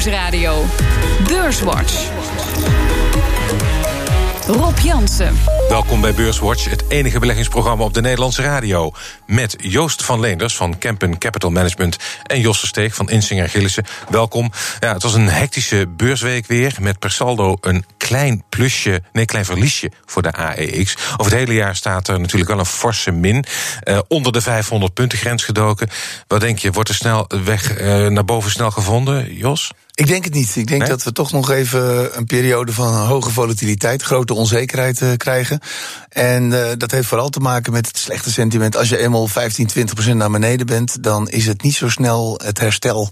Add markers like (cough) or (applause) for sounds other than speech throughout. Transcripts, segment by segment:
Nieuwsradio. Beurswatch. Rob Jansen. Welkom bij Beurswatch, het enige beleggingsprogramma op de Nederlandse radio. Met Joost van Leenders van Kempen Capital Management en Jos Steeg van Insinger Gillissen. Welkom. Ja, het was een hectische beursweek weer met per saldo een klein plusje, nee, klein verliesje voor de AEX. Over het hele jaar staat er natuurlijk wel een forse min. Uh, onder de 500 punten grens gedoken. Wat denk je, wordt de snel weg uh, naar boven snel gevonden, Jos? Ik denk het niet. Ik denk Nee? dat we toch nog even een periode van hoge volatiliteit, grote onzekerheid uh, krijgen. En uh, dat heeft vooral te maken met het slechte sentiment. Als je eenmaal 15, 20 procent naar beneden bent, dan is het niet zo snel het herstel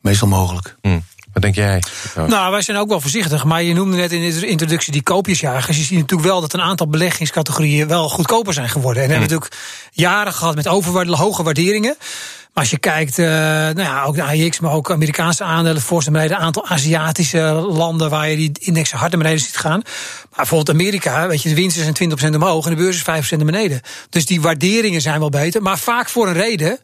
meestal mogelijk. Hm. Wat denk jij? Nou, wij zijn ook wel voorzichtig. Maar je noemde net in de introductie die koopjesjagers. Je ziet natuurlijk wel dat een aantal beleggingscategorieën wel goedkoper zijn geworden. En we hebben natuurlijk jaren gehad met overwaarde, hoge waarderingen. Maar als je kijkt, uh, nou ja, ook de AIX, maar ook Amerikaanse aandelen, voorst naar beneden, een aantal Aziatische landen waar je die indexen hard naar beneden ziet gaan. Maar bijvoorbeeld Amerika, weet je, de winsten zijn 20% omhoog en de beurs is 5% naar beneden. Dus die waarderingen zijn wel beter, maar vaak voor een reden.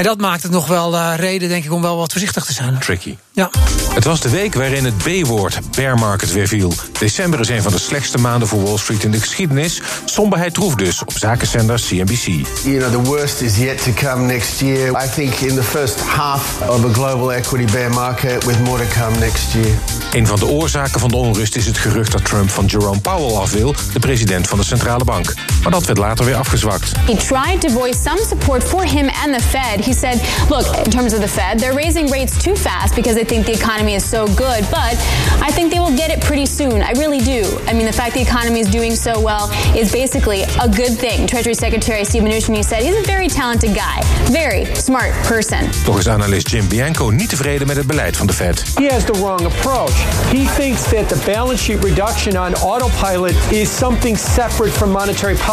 En dat maakt het nog wel uh, reden, denk ik, om wel wat voorzichtig te zijn. Tricky. Ja. Het was de week waarin het B-woord, bear market, weer viel. December is een van de slechtste maanden voor Wall Street in de geschiedenis. Somberheid troef dus op zakenzender CNBC. You know, the worst is yet to come next year. I think in the first half of a global equity bear market with more to come next year. Een van de oorzaken van de onrust is het gerucht dat Trump van Jerome Powell af wil, de president van de centrale bank. Maar dat werd later weer afgezwakt. He tried to voice some support for him and the Fed. He said, look, in terms of the Fed, they're raising rates too fast because they think the economy is so good, but I think they will get it pretty soon. I really do. I mean, the fact the economy is doing so well is basically a good thing. Treasury Secretary Steve Mnuchin said he's a very talented guy, very smart person. Toch is analist Jim Bianco niet tevreden met het beleid van de Fed. He has the wrong approach. He thinks that the balance sheet reduction on autopilot is something separate from monetary policy.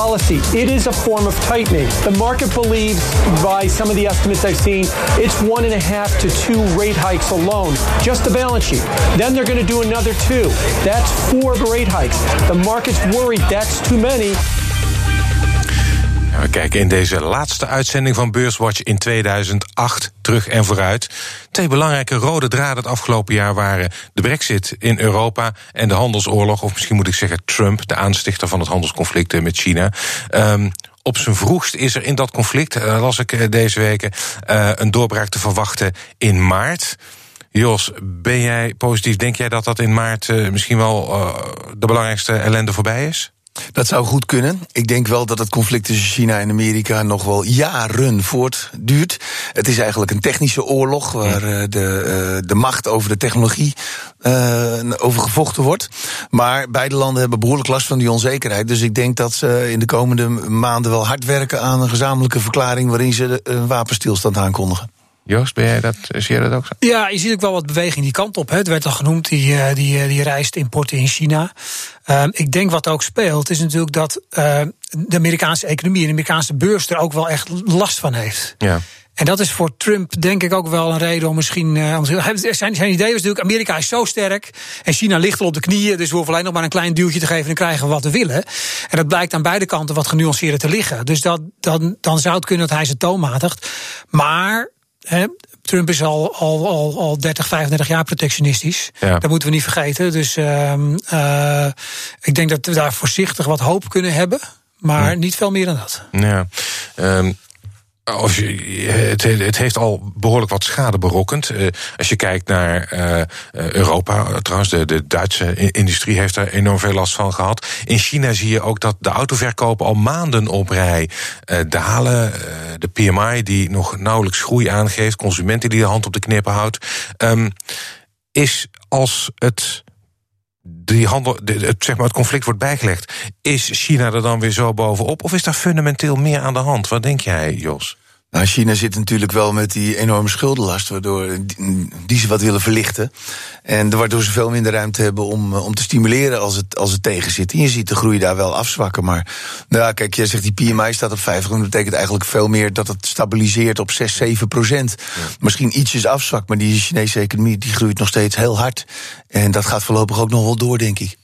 It is a form of tightening. The market believes, by some of the estimates I've seen, it's one and a half to two rate hikes alone, just the balance sheet. Then they're going to do another two. That's four rate hikes. The market's worried that's too many. We kijken in deze laatste uitzending van Beurswatch in 2008 terug en vooruit. Twee belangrijke rode draden het afgelopen jaar waren de brexit in Europa en de handelsoorlog, of misschien moet ik zeggen Trump, de aanstichter van het handelsconflict met China. Um, op zijn vroegst is er in dat conflict, uh, las ik deze weken, uh, een doorbraak te verwachten in maart. Jos, ben jij positief? Denk jij dat dat in maart misschien wel de belangrijkste ellende voorbij is? Dat zou goed kunnen. Ik denk wel dat het conflict tussen China en Amerika nog wel jaren voortduurt. Het is eigenlijk een technische oorlog waar uh, de, uh, de macht over de technologie uh, over gevochten wordt. Maar beide landen hebben behoorlijk last van die onzekerheid. Dus ik denk dat ze in de komende maanden wel hard werken aan een gezamenlijke verklaring waarin ze een wapenstilstand aankondigen. Joost, ben jij dat, zie jij dat ook zo? Ja, je ziet ook wel wat beweging die kant op. Hè. Het werd al genoemd, die, die, die rijstimporten in China. Uh, ik denk wat ook speelt, is natuurlijk dat uh, de Amerikaanse economie en de Amerikaanse beurs er ook wel echt last van heeft. Ja. En dat is voor Trump denk ik ook wel een reden om misschien... Uh, zijn, zijn idee was natuurlijk, Amerika is zo sterk... en China ligt al op de knieën... dus we hoeven alleen nog maar een klein duwtje te geven... en dan krijgen we wat we willen. En dat blijkt aan beide kanten wat genuanceerder te liggen. Dus dat, dan, dan zou het kunnen dat hij ze toonmatigt. Maar... He, Trump is al, al, al, al 30, 35 jaar protectionistisch. Ja. Dat moeten we niet vergeten. Dus uh, uh, ik denk dat we daar voorzichtig wat hoop kunnen hebben. Maar ja. niet veel meer dan dat. Ja. Um als je, het, het, heeft al behoorlijk wat schade berokkend. Uh, als je kijkt naar uh, Europa, trouwens, de, de Duitse industrie heeft er enorm veel last van gehad. In China zie je ook dat de autoverkopen al maanden op rij dalen. de PMI die nog nauwelijks groei aangeeft, consumenten die de hand op de knippen houdt. Um, is als het die handel, het, zeg maar het conflict wordt bijgelegd, is China er dan weer zo bovenop? Of is daar fundamenteel meer aan de hand? Wat denk jij, Jos? Nou, China zit natuurlijk wel met die enorme schuldenlast, waardoor die ze wat willen verlichten. En waardoor ze veel minder ruimte hebben om, om te stimuleren als het, als het tegen zit. En je ziet de groei daar wel afzwakken. Maar nou, kijk, jij zegt die PMI staat op 50. Dat betekent eigenlijk veel meer dat het stabiliseert op 6, 7 procent. Ja. Misschien ietsjes afzwakt, maar die Chinese economie die groeit nog steeds heel hard. En dat gaat voorlopig ook nog wel door, denk ik.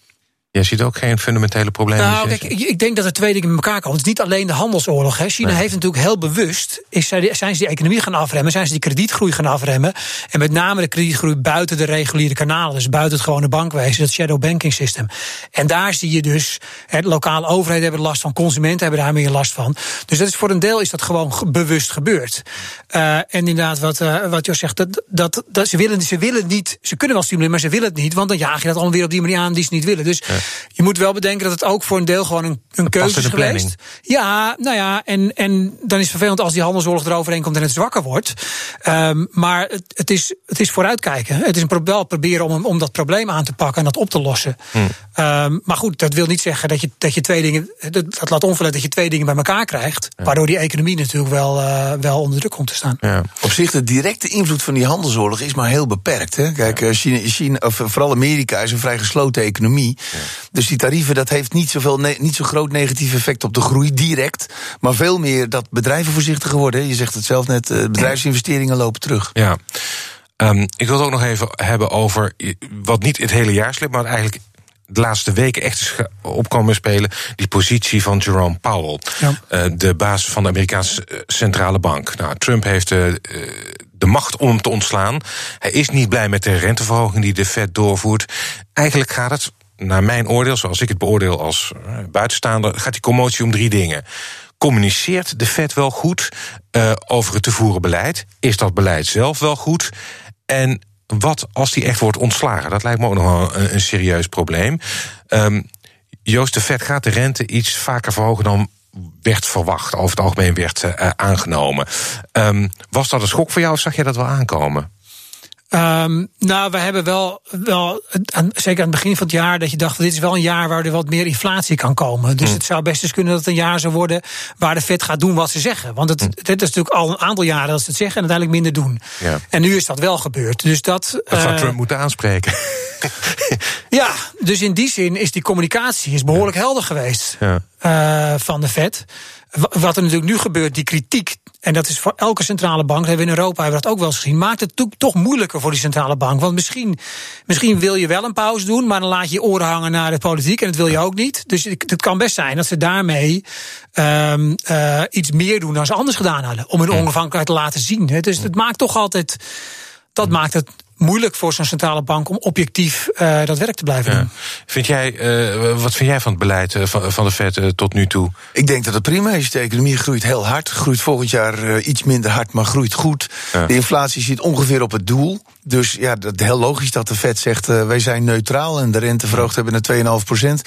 Jij ziet ook geen fundamentele problemen? Nou, kijk, ik, ik denk dat er twee dingen bij elkaar komen. Het is niet alleen de handelsoorlog. Hè. China Nee. heeft natuurlijk heel bewust... Is, zij- zijn ze die economie gaan afremmen, zijn ze die kredietgroei gaan afremmen. En met name de kredietgroei buiten de reguliere kanalen. Dus buiten het gewone bankwezen, het shadow banking system. En daar zie je dus, hè, lokale overheden hebben er last van... consumenten hebben daar meer last van. Dus dat is voor een deel is dat gewoon ge- bewust gebeurd. Eh, en inderdaad, wat, eh, wat Jos zegt, dat, dat, dat, ze, willen, ze willen niet... Ze kunnen wel stimuleren, maar ze willen het niet. Want dan jaag je dat allemaal weer op die manier aan die ze niet willen. Dus je moet wel bedenken dat het ook voor een deel gewoon een, een keuze is planning. geweest. Ja, nou ja, en, en dan is het vervelend als die handelsoorlog eroverheen komt en het zwakker wordt. Ehm, maar het, het, is, het is vooruitkijken. Het is een pro- wel proberen om, om dat probleem aan te pakken en dat op te lossen. Ehm, maar goed, dat wil niet zeggen dat je, dat je twee dingen. Dat, dat laat onverlet dat je twee dingen bij elkaar krijgt. Waardoor die economie natuurlijk wel, eh, wel onder druk komt te staan. Ja. Op zich, de directe invloed van die handelsoorlog is maar heel beperkt. Hè? Kijk, eh, China, China, of eh, vooral Amerika is een vrij gesloten economie. Dus die tarieven, dat heeft niet, zoveel ne- niet zo groot negatief effect op de groei direct. Maar veel meer dat bedrijven voorzichtiger worden. Je zegt het zelf net, eh, bedrijfsinvesteringen lopen terug. Ja. Ehm, ik wil het ook nog even hebben over wat niet het hele jaar slipt, maar eigenlijk de laatste weken echt is opkomen spelen. Die positie van Jerome Powell, Ja. eh, de baas van de Amerikaanse eh, centrale bank. Nou, Trump heeft eh, eh, de macht om hem te ontslaan. Hij is niet blij met de renteverhoging die de Fed doorvoert. Eigenlijk gaat het, naar mijn oordeel, zoals ik het beoordeel als eh, buitenstaander, gaat die commotie om drie dingen. Communiceert de Fed wel goed eh, over het te voeren beleid? Is dat beleid zelf wel goed? En wat als die echt wordt ontslagen? Dat lijkt me ook nog een, een serieus probleem. Ehm, Joost, de Fed gaat de rente iets vaker verhogen dan werd verwacht. Over het algemeen werd eh, aangenomen. Ehm, was dat een schok voor jou of zag je dat wel aankomen? Ehm, nou, we hebben wel, wel aan- zeker aan het begin van het jaar, dat je dacht: dit is wel een jaar waar er wat meer inflatie kan komen. Dus het zou best eens kunnen dat het een jaar zou worden waar de Fed gaat doen wat ze zeggen. Want het, het is natuurlijk al een aantal jaren dat ze het zeggen en uiteindelijk minder doen. Ja. En nu is dat wel gebeurd. Dus dat. Dat zou eh, Trump moeten aanspreken. (laughs) ja, dus in die zin is die communicatie is behoorlijk helder geweest Ja. Eh, van de Fed. Wa- Wat er natuurlijk nu gebeurt, die kritiek, en dat is voor elke centrale bank, dat hebben we in Europa hebben we dat ook wel eens gezien, maakt het to- toch moeilijker voor die centrale bank. Want misschien, misschien wil je wel een pauze doen, maar dan laat je je oren hangen naar de politiek en dat wil je ook niet. Dus het het kan best zijn dat ze daarmee ehm, eh, iets meer doen dan ze anders gedaan hadden, om hun onafhankelijkheid te laten zien. Dus het maakt toch altijd, dat maakt het moeilijk voor zo'n centrale bank om objectief eh, dat werk te blijven doen. Vind jij, eh, wat vind jij van het beleid eh, van, van de Fed tot nu toe? Ik denk dat het prima is. De economie groeit heel hard. Groeit volgend jaar iets minder hard, maar groeit goed. Ja. De inflatie zit ongeveer op het doel. Dus ja, dat heel logisch dat de Fed zegt: eh, wij zijn neutraal en de rente verhoogd hebben naar 2,5 procent.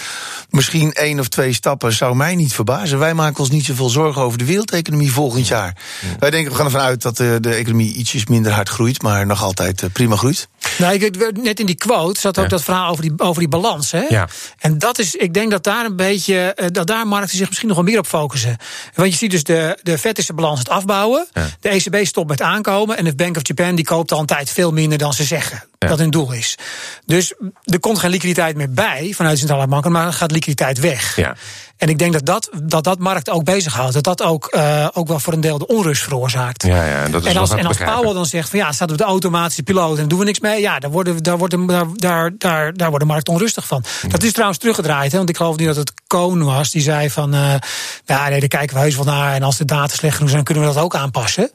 Misschien één of twee stappen zou mij niet verbazen. Wij maken ons niet zoveel zorgen over de wereldeconomie volgend jaar. Wij denken, we gaan ervan uit dat de, de economie ietsjes minder hard groeit, maar nog altijd eh, prima groeit. Nou, ik, net in die quote zat ook Ja. dat verhaal over die, over die balans. Hè? Ja. En dat is, ik denk dat daar een beetje, eh, dat daar markten zich misschien nog wel meer op focussen. Want je ziet dus de, de Fed is de balans het afbouwen. Ja. De ECB stopt met aankomen. En de Bank of Japan die koopt al een tijd veel minder dan ze zeggen. Ja. Dat hun doel is. Dus er komt geen liquiditeit meer bij vanuit de centrale banken, maar gaat liquiditeit weg. Ja. En ik denk dat dat, dat, dat markt ook bezighoudt. Dat dat ook, eh, ook wel voor een deel de onrust veroorzaakt. Ja, ja, en dat is en wel als, en als. Powell dan zegt van ja, het staat op de automatische piloot en doen we niks mee. Ja, daar, worden, daar, worden, daar, daar, daar, daar wordt de markt onrustig van. Dat is trouwens teruggedraaid. Hè, want ik geloof niet dat het Koon was. Die zei van eh ja, nee, daar kijken we heus wel naar. En als de data slecht genoeg zijn, kunnen we dat ook aanpassen.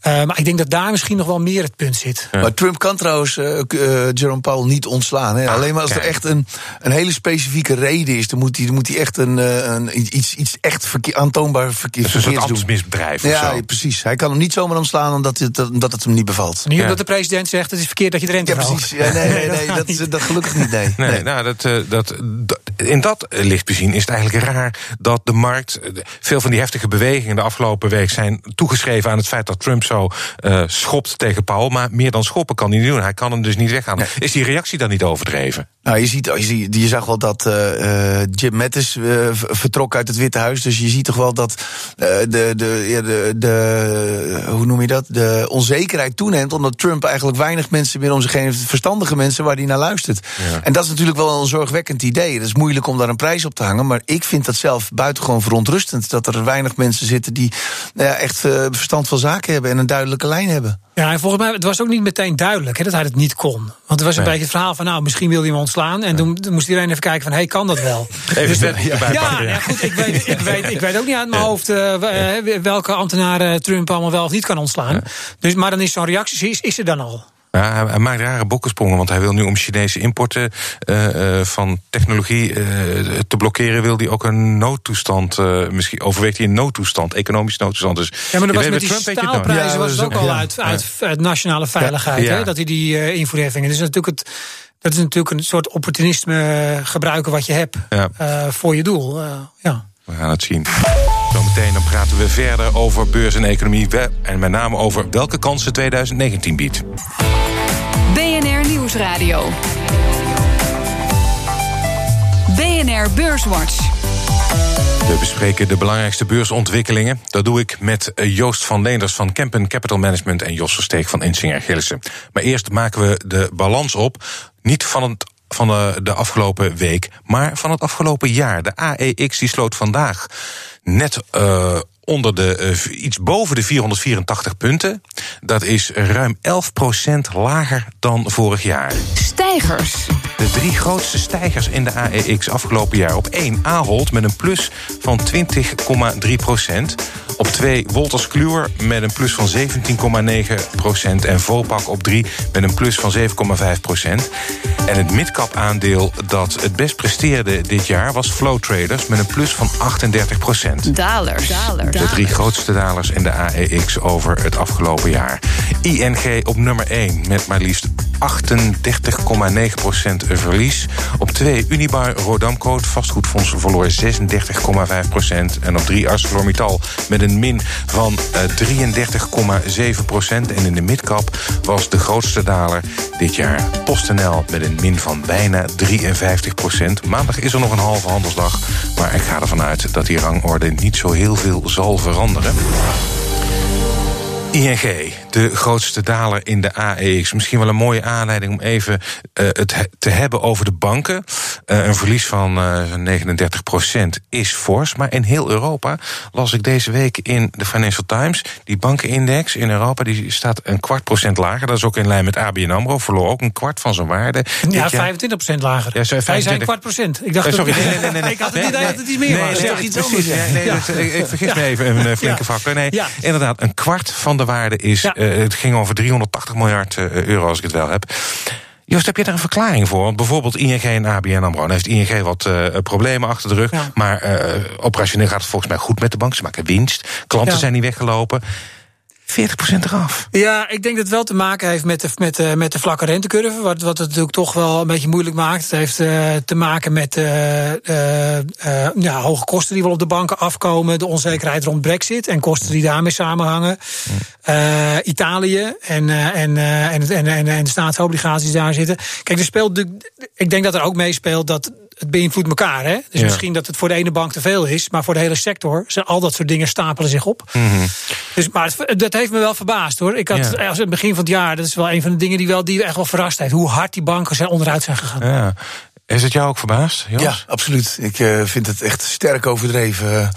Eh, maar ik denk dat daar misschien nog wel meer het punt zit. Maar Trump kan trouwens eh, eh, Jerome Powell niet ontslaan. Hè? Alleen maar als er echt een, een hele specifieke reden is, dan moet hij, dan moet hij echt een, eh, een, iets, iets echt verkeer, aantoonbaar verkeer, Het is een soort verkeerds doen. ambtsmisbedrijf Ja, zo. precies. Hij kan hem niet zomaar omslaan omdat het, omdat het hem niet bevalt. Niet Ja. omdat de president zegt het is verkeerd dat je de rente Ja, precies. Ja, nee, nee, (laughs) dat, is- dat gelukkig niet. Nee. Nee, Nee. nou, dat, eh, dat, dat- in dat licht bezien is het eigenlijk raar dat de markt. Veel van die heftige bewegingen de afgelopen week zijn toegeschreven aan het feit dat Trump zo eh, schopt tegen Powell. Maar meer dan schoppen kan hij niet doen. Hij kan hem dus niet weghalen. Is die reactie dan niet overdreven? Nou, je, ziet, je, ziet, je zag wel dat eh, eh, Jim Mattis eh, vertrok uit het Witte Huis. Dus je ziet toch wel dat de, de, de, de, hoe noem je dat? De onzekerheid toeneemt. Omdat Trump eigenlijk weinig mensen meer om zich heen heeft. Verstandige mensen waar hij naar luistert. Ja. En dat is natuurlijk wel een zorgwekkend idee. Het is moeilijk om daar een prijs op te hangen. Maar ik vind dat zelf buitengewoon verontrustend. Dat er weinig mensen zitten die nou ja, echt verstand van zaken hebben en een duidelijke lijn hebben. Ja, en volgens mij het was ook niet meteen duidelijk hè, dat hij het niet kon. Want er was een beetje het verhaal van, nou, misschien wil hij hem ontslaan. En toen, moest iedereen even kijken van, hé, hey, kan dat wel? Even dus dat, ja, ja, ja, goed, ik weet, ik, weet, ik weet ook niet uit mijn hoofd uh, welke ambtenaren Trump allemaal wel of niet kan ontslaan. Dus, maar dan is zo'n reactie, is, is er dan al. Ja, hij maakt rare bokkensprongen, want hij wil nu om Chinese importen uh, uh, van technologie uh, te blokkeren, wil hij ook een noodtoestand, misschien overweegt hij een noodtoestand, economisch noodtoestand. Dus ja, maar dat was met die staalprijzen ja, was het ook al uit, uit, uit, nationale veiligheid, hè, dat hij die invoerheffingen. Dus natuurlijk het, dat is natuurlijk een soort opportunisme gebruiken wat je hebt voor je doel. ja. We gaan het zien. Zometeen dan praten we verder over beurs en economie. En met name over welke kansen 2019 biedt. BNR Nieuwsradio. BNR Beurswatch. We bespreken de belangrijkste beursontwikkelingen. Dat doe ik met eh, Joost van Leenders van Kempen Capital Management... en Jos Versteeg van Insinger Gillissen. Maar eerst maken we de balans op. Niet van het van de, de afgelopen week, maar van het afgelopen jaar. De AEX die sloot vandaag net uh, onder de, uh, iets boven de 484 punten. Dat is ruim 11% lager dan vorig jaar. Stijgers. De drie grootste stijgers in de AEX afgelopen jaar. Op 1 Ahold met een plus van 20,3 procent. Op 2 Wolters Kluwer met een plus van 17,9 procent. En Vopak op 3 met een plus van 7,5 procent. En het midcap aandeel dat het best presteerde dit jaar... was Flow Traders met een plus van 38 procent. Dalers. Dalers. De drie grootste dalers in de AEX over het afgelopen jaar. ING op nummer 1 met maar liefst 38,9 procent verlies. Op 2 Unibar Rodamco, vastgoedfonds, verloor 36,5 procent. En op 3 ArcelorMittal met een min van 33,7 eh, procent. En in de midcap was de grootste daler dit jaar PostNL met een min van bijna 53 procent. Maandag is er nog een halve handelsdag, maar ik ga ervan uit dat die rangorde niet zo heel veel zal veranderen. ING, de grootste daler in de AEX. Misschien wel een mooie aanleiding om even uh, het te hebben over de banken. Uh, een verlies van uh, 39% is fors. Maar in heel Europa las ik deze week in de Financial Times... die bankenindex in Europa die staat een kwart procent lager. Dat is ook in lijn met ABN AMRO. Verloor ook een kwart van zijn waarde. Ja, 25% lager. Ja, 25... Hij zei een kwart procent. Ik dacht eh, sorry, nee, nee, nee, nee, (laughs) ik had het idee dat het iets meer was. Nee. Nee, nee, ik vergis me even, een flinke factor. Nee, inderdaad, een kwart van de waarde is... Ja. Uh, het ging over 380 miljard uh, euro, als ik het wel heb. Joost, heb je daar een verklaring voor? Want bijvoorbeeld ING en ABN AMRO... Dan heeft ING wat uh, problemen achter de rug. Ja. Maar uh, operationeel gaat het volgens mij goed met de bank. Ze maken winst. Klanten ja. zijn niet weggelopen. 40% eraf. Ja, ik denk dat het wel te maken heeft met de, met, de, met de vlakke rentecurve. Wat, wat het natuurlijk toch wel een beetje moeilijk maakt. Het heeft uh, te maken met uh, uh, ja, hoge kosten die wel op de banken afkomen. De onzekerheid rond brexit en kosten die daarmee samenhangen. Italië en, en, en, en, en, en de staatsobligaties daar zitten. Kijk, er speelt, ik denk dat er ook meespeelt dat het beïnvloedt elkaar. Hè? Dus ja. misschien dat het voor de ene bank te veel is, maar voor de hele sector zijn al dat soort dingen stapelen zich op. Mm -hmm. Dus, maar het, dat heeft me wel verbaasd hoor. Ik had ja. als het begin van het jaar, dat is wel een van de dingen die, wel, die echt wel verrast heeft. Hoe hard die banken zijn onderuit zijn gegaan. Ja. Is het jou ook verbaasd? Ja, absoluut. Ik uh, vind het echt sterk overdreven.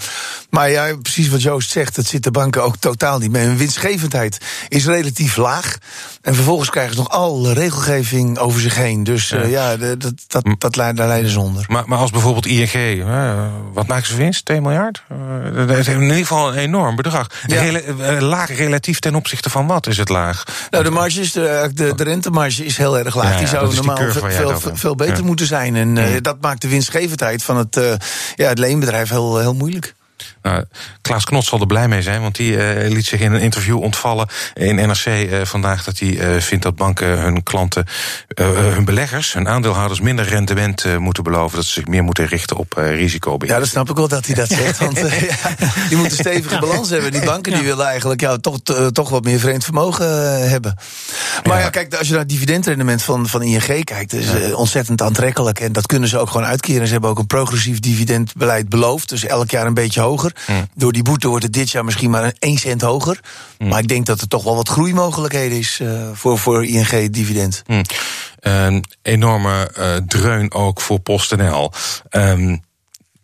Maar ja, precies wat Joost zegt, dat zit de banken ook totaal niet mee. Hun winstgevendheid is relatief laag. En vervolgens krijgen ze nog alle regelgeving over zich heen. Dus ja, uh, ja dat, dat, dat, dat, daar leiden ze onder. Maar, maar als bijvoorbeeld ING, uh, wat maken ze winst? 2 miljard? dat is in ieder geval een enorm bedrag. Ja. Rel laag relatief ten opzichte van wat is het laag? Nou, de marge is, de, de, de rentemarge is heel erg laag. Ja, Die zou normaal veel, veel, veel beter moeten zijn. En uh, dat maakt de winstgevendheid van het, uh, ja, het leenbedrijf heel, heel moeilijk. Nou, Klaas Knot zal er blij mee zijn, want die uh, liet zich in een interview ontvallen in NRC uh, vandaag dat hij uh, vindt dat banken hun klanten, hun beleggers, hun aandeelhouders minder rendement moeten beloven, dat ze zich meer moeten richten op risicobeheer. Ja, dat snap ik wel dat hij dat zegt, want (laughs) ja, die moeten stevige balans hebben. Die banken die willen eigenlijk ja, toch, toch wat meer vreemd vermogen hebben. Maar ja, kijk, als je naar het dividendrendement van, van ING kijkt, is ja. ontzettend aantrekkelijk en dat kunnen ze ook gewoon uitkeren. Ze hebben ook een progressief dividendbeleid beloofd, dus elk jaar een beetje hoger. Mm. Door die boete wordt het dit jaar misschien maar een 1 cent hoger. Mm. Maar ik denk dat er toch wel wat groeimogelijkheden is uh, voor, voor ING-dividend. Mm. Een enorme uh, dreun ook voor PostNL. Um,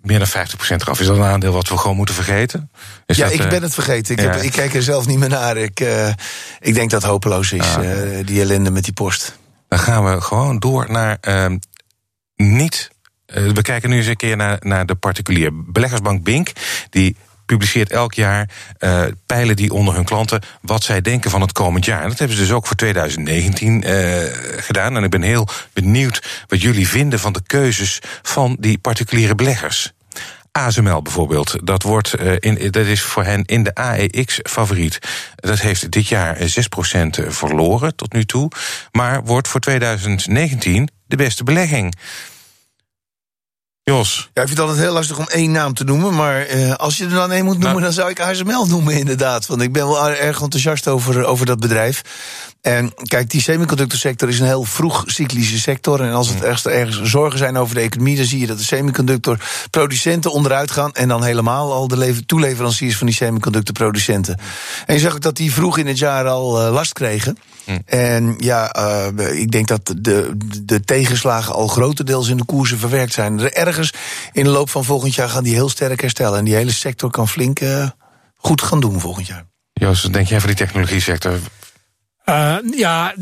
meer dan 50% eraf. Is dat een aandeel wat we gewoon moeten vergeten? Is ja, dat, ik eh, ben het vergeten. Ik, ja. heb, ik kijk er zelf niet meer naar. Ik, eh, ik denk dat het hopeloos is, Ah. eh, die ellende met die post. Dan gaan we gewoon door naar ehm, niet. Eh, we kijken nu eens een keer naar, naar de particulier. Beleggersbank Bink, die publiceert elk jaar eh, peilen die onder hun klanten wat zij denken van het komend jaar. En dat hebben ze dus ook voor 2019 eh, gedaan. En ik ben heel benieuwd wat jullie vinden van de keuzes van die particuliere beleggers. ASML bijvoorbeeld, dat, wordt, in, dat is voor hen in de AEX favoriet. Dat heeft dit jaar eh, 6% verloren tot nu toe, maar wordt voor 2019 de beste belegging. Jos, Ja, ik vind het altijd heel lastig om één naam te noemen. Maar eh, als je er dan één moet noemen, Nou. dan zou ik ASML noemen, inderdaad. Want ik ben wel erg enthousiast over, over dat bedrijf. En kijk, die semiconductorsector is een heel vroeg cyclische sector. En als het ergens, ergens zorgen zijn over de economie, dan zie je dat de semiconductorproducenten onderuit gaan. En dan helemaal al de lever- toeleveranciers van die semiconductorproducenten. En je zag ook dat die vroeg in het jaar al eh, last kregen. En ja, eh, ik denk dat de, de tegenslagen al grotendeels in de koersen verwerkt zijn. Er Ergens in de loop van volgend jaar gaan die heel sterk herstellen. En die hele sector kan flink eh, goed gaan doen volgend jaar. Jos, wat denk jij van die technologie sector? Eh, ja,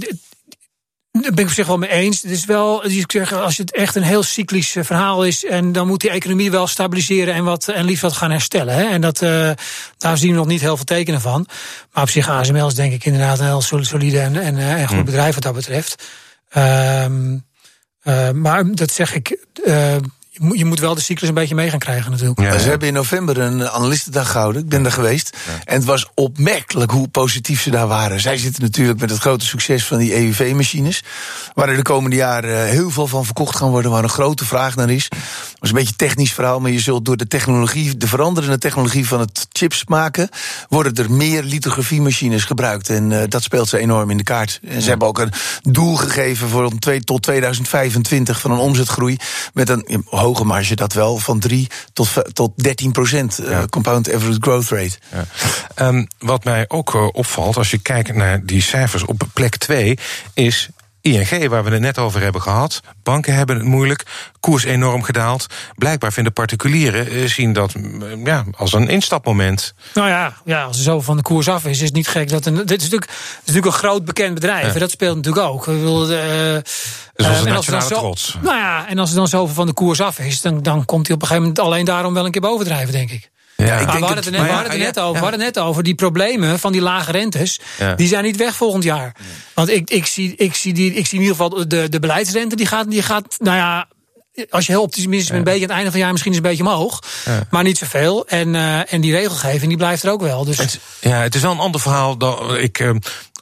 daar ben ik op zich wel mee eens. Het is wel, dus ik zeg, als het echt een heel cyclisch eh, verhaal is, en dan moet die economie wel stabiliseren en, wat, en liefst wat gaan herstellen. Hè. En dat, eh, daar zien we nog niet heel veel tekenen van. Maar op zich, ASML is denk ik inderdaad een heel sol- solide en, en, eh, en goed bedrijf wat dat betreft. Ehm, eh, maar dat zeg ik, eh, je, moet, wel de cyclus een beetje mee gaan krijgen natuurlijk. Ja, Ze hebben in november een analistendag gehouden. Ik ben daar geweest. En het was opmerkelijk hoe positief ze daar waren. Zij zitten natuurlijk met het grote succes van die EUV-machines. Waar er de komende jaren heel veel van verkocht gaan worden. Waar een grote vraag naar is. Dat is een beetje een technisch verhaal. Maar je zult door de technologie, de veranderende technologie van het chips maken. worden er meer lithografiemachines gebruikt. En eh, dat speelt ze enorm in de kaart. En ze hebben ook een doel gegeven voor om twee, tot 2025 van een omzetgroei. Met een ja, hoge marge, dat wel, van 3 tot, tot 13 procent. eh, Ja. compound average growth rate. Ja. Ehm, wat mij ook eh, opvalt, als je kijkt naar die cijfers op plek 2, is ING, waar we het net over hebben gehad. Banken hebben het moeilijk, koers enorm gedaald. Blijkbaar vinden particulieren eh, zien dat mm, ja, als een instapmoment. Nou ja, ja, als er zo van de koers af is, is het niet gek dat een. Dit is natuurlijk, het is natuurlijk een groot bekend bedrijf. Ja. En dat speelt natuurlijk ook. Ik bedoel, eh, Dus eh, onze en als er dan nationale zo- trots. Nou ja, en als er dan zoveel van de koers af is, dan, dan komt hij op een gegeven moment alleen daarom wel een keer bovendrijven, denk ik. Ja, ik maar we hadden het er net, maar we ja, hadden het net over. We hadden het net over die problemen van die lage rentes. Die zijn niet weg volgend jaar. Want ik, ik, zie, ik, zie die, ik zie in ieder geval de, de beleidsrente, die gaat, die gaat, nou ja. Als je heel optimistisch bent, een beetje aan het einde van het jaar misschien eens een beetje omhoog. Maar niet zoveel. En, eh, en die regelgeving die blijft er ook wel. Dus Het, ja, het is wel een ander verhaal dan ik eh,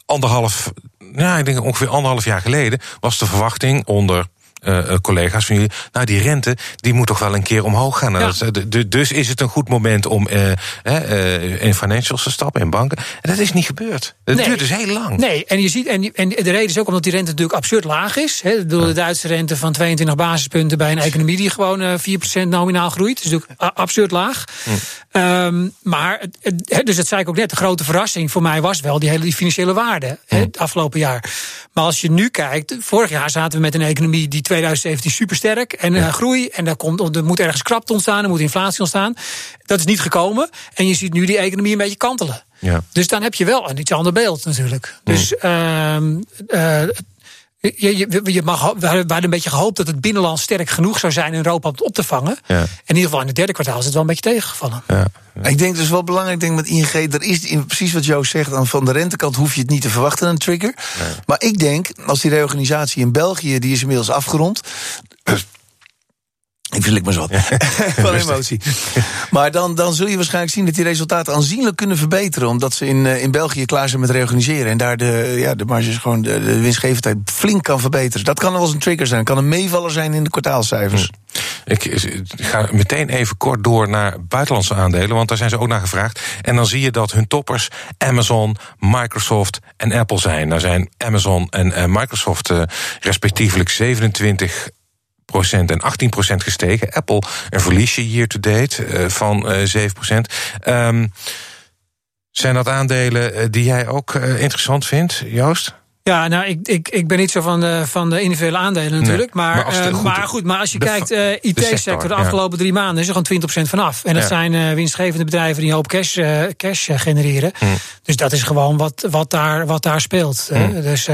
anderhalf, ja, ik denk ongeveer anderhalf jaar geleden was de verwachting onder eh, eh, collega's van jullie. Nou, die rente die moet toch wel een keer omhoog gaan. Ja. dat eh, dus is het een goed moment om eh, in financials te stappen, in banken. En dat is niet gebeurd. Het Nee. duurt dus heel lang. Nee, en, je ziet, en, en de reden is ook omdat die rente natuurlijk absurd laag is. Hè. Ik bedoel, De Duitse rente van 22 basispunten bij een economie die gewoon eh 4% nominaal groeit. Is natuurlijk absurd laag. Ehm, maar, dus dat zei ik ook net, de grote verrassing voor mij was wel die hele die financiële waarde hè, het afgelopen jaar. Maar als je nu kijkt, vorig jaar zaten we met een economie die 2017 supersterk en eh, groei. En daar komt, er moet ergens krapte ontstaan, er moet inflatie ontstaan. Dat is niet gekomen. En je ziet nu die economie een beetje kantelen. Ja. Dus dan heb je wel een iets ander beeld natuurlijk. Dus ehm, eh, je, je, je mag, we hadden een beetje gehoopt dat het binnenland sterk genoeg zou zijn in Europa om het op te vangen. Ja. In ieder geval in het derde kwartaal is het wel een beetje tegengevallen. Ja. Ik denk dus wel belangrijk, ik denk met ING, er is in- precies wat Joost zegt, aan van de rentekant hoef je het niet te verwachten, een trigger. Maar ik denk, als die reorganisatie in België, die is inmiddels afgerond. Ik verslik me zo. Van (laughs) emotie. Maar dan, dan zul je waarschijnlijk zien dat die resultaten aanzienlijk kunnen verbeteren. Omdat ze in, eh, in België klaar zijn met reorganiseren. En daar de, ja, de marges gewoon, de, de winstgevendheid flink kan verbeteren. Dat kan wel eens een trigger zijn. kan een meevaller zijn in de kwartaalcijfers. Ik ik ga meteen even kort door naar buitenlandse aandelen, want daar zijn ze ook naar gevraagd. En dan zie je dat hun toppers Amazon, Microsoft en Apple zijn. Daar zijn Amazon en eh, Microsoft eh, respectievelijk 27 en 18% gestegen. Apple een verliesje year to date eh, van eh 7% Ehm, zijn dat aandelen eh, die jij ook interessant vindt, Joost? Ja, nou, ik, ik, ik ben niet zo van de, van de individuele aandelen natuurlijk. Nee, maar, maar als goed- maar goed, maar als je de kijkt, de IT-sector, sector, de ja. afgelopen drie maanden is er gewoon 20% vanaf. En dat Ja. zijn winstgevende bedrijven die een hoop cash, cash genereren. Hm. Dus dat is gewoon wat, wat, daar, wat daar speelt. Hm. Dus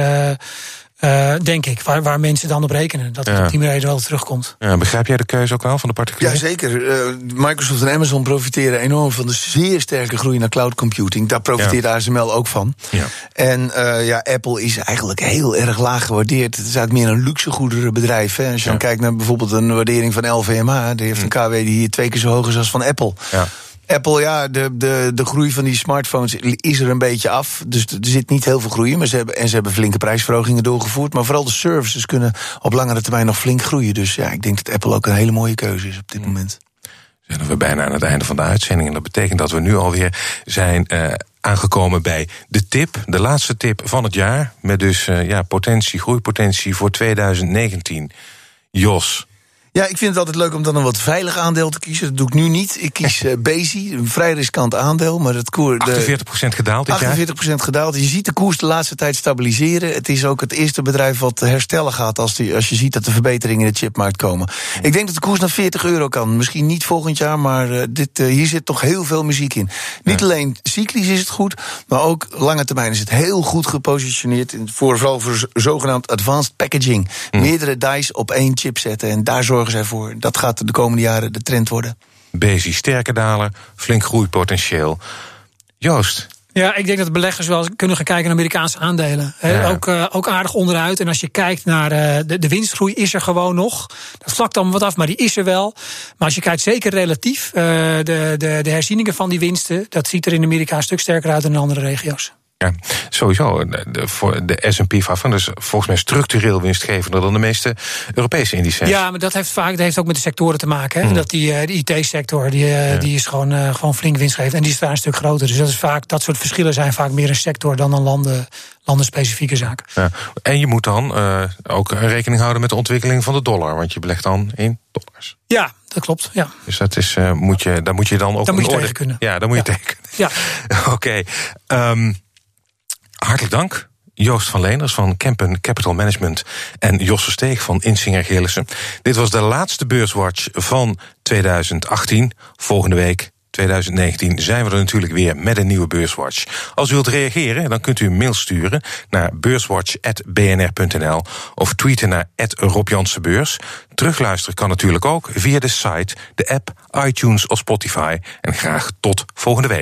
eh, denk ik, waar, waar mensen dan op rekenen. Dat het Ja. op die reden wel terugkomt. Ja, begrijp jij de keuze ook wel van de particulier? Ja, zeker. Eh, Microsoft en Amazon profiteren enorm van de zeer sterke groei naar cloud computing. Daar profiteert ASML ook van. Ja. En eh, ja, Apple is eigenlijk heel erg laag gewaardeerd. Het is eigenlijk meer een luxegoederenbedrijf. Hè. Als je Ja. Hm. dan kijkt naar bijvoorbeeld een waardering van LVMH, die heeft een KW die hier twee keer zo hoog is als van Apple. Ja. Apple, ja, de, de, de groei van die smartphones is er een beetje af. Dus er zit niet heel veel groei in. Maar ze hebben, en ze hebben flinke prijsverhogingen doorgevoerd. Maar vooral de services kunnen op langere termijn nog flink groeien. Dus ja, ik denk dat Apple ook een hele mooie keuze is op dit moment. zijn we bijna aan het einde van de uitzending. En dat betekent dat we nu alweer zijn eh, aangekomen bij de tip. De laatste tip van het jaar. Met dus eh, ja, potentie, groeipotentie voor 2019. Jos. Ja, ik vind het altijd leuk om dan een wat veilig aandeel te kiezen. Dat doe ik nu niet. Ik kies uh, Bezi, een vrij riskant aandeel. Maar het koer, de 48% gedaald dit jaar. 48% gedaald. Je ziet de koers de laatste tijd stabiliseren. Het is ook het eerste bedrijf wat herstellen gaat als, die, als je ziet dat de verbeteringen in de chipmarkt komen. Ik denk dat de koers naar 40 euro kan. Misschien niet volgend jaar, maar uh, dit, uh, hier zit toch heel veel muziek in. Niet ja. alleen cyclisch is het goed, maar ook lange termijn is het heel goed gepositioneerd. In, voor, vooral voor zogenaamd advanced packaging. Mm. Meerdere dice op één chip zetten en daar zorgen zij voor. Dat gaat de komende jaren de trend worden. Bezi, sterke daler, flink groeipotentieel. Joost, ja, ik denk dat beleggers wel kunnen gaan kijken naar Amerikaanse aandelen. Ja. Ook, uh, ook aardig onderuit. En als je kijkt naar uh, de, de winstgroei, is er gewoon nog. Dat vlakt dan wat af, maar die is er wel. Maar als je kijkt, zeker relatief, uh, de, de, de herzieningen van die winsten, dat ziet er in Amerika een stuk sterker uit dan in andere regio's. Ja, sowieso. De, de, de S&P 500 is volgens mij structureel winstgevender dan de meeste Europese indices. Ja, maar dat heeft vaak dat heeft ook met de sectoren te maken. Hè? Mm. Dat die, uh, de IT-sector die, ja. die is gewoon, uh, gewoon flink winstgevend en die is daar een stuk groter. Dus dat is vaak dat soort verschillen zijn vaak meer een sector dan een landen, landenspecifieke zaak. Ja. En je moet dan uh, ook rekening houden met de ontwikkeling van de dollar, want je belegt dan in dollars. Ja, dat klopt. Ja. Dus dat is, uh, moet je, daar moet je dan ook daar moet je orde... tegen kunnen. Ja, daar moet je ja. tegen Ja. (laughs) Oké. Okay. Um, hartelijk dank. Joost van Leenders van Kempen Capital Management en Josse Steeg van Insinger Gillissen. Dit was de laatste beurswatch van 2018. Volgende week 2019 zijn we er natuurlijk weer met een nieuwe beurswatch. Als u wilt reageren, dan kunt u een mail sturen naar beurswatch.bnr.nl of tweeten naar Rob Beurs. Terugluisteren kan natuurlijk ook via de site, de app, iTunes of Spotify. En graag tot volgende week.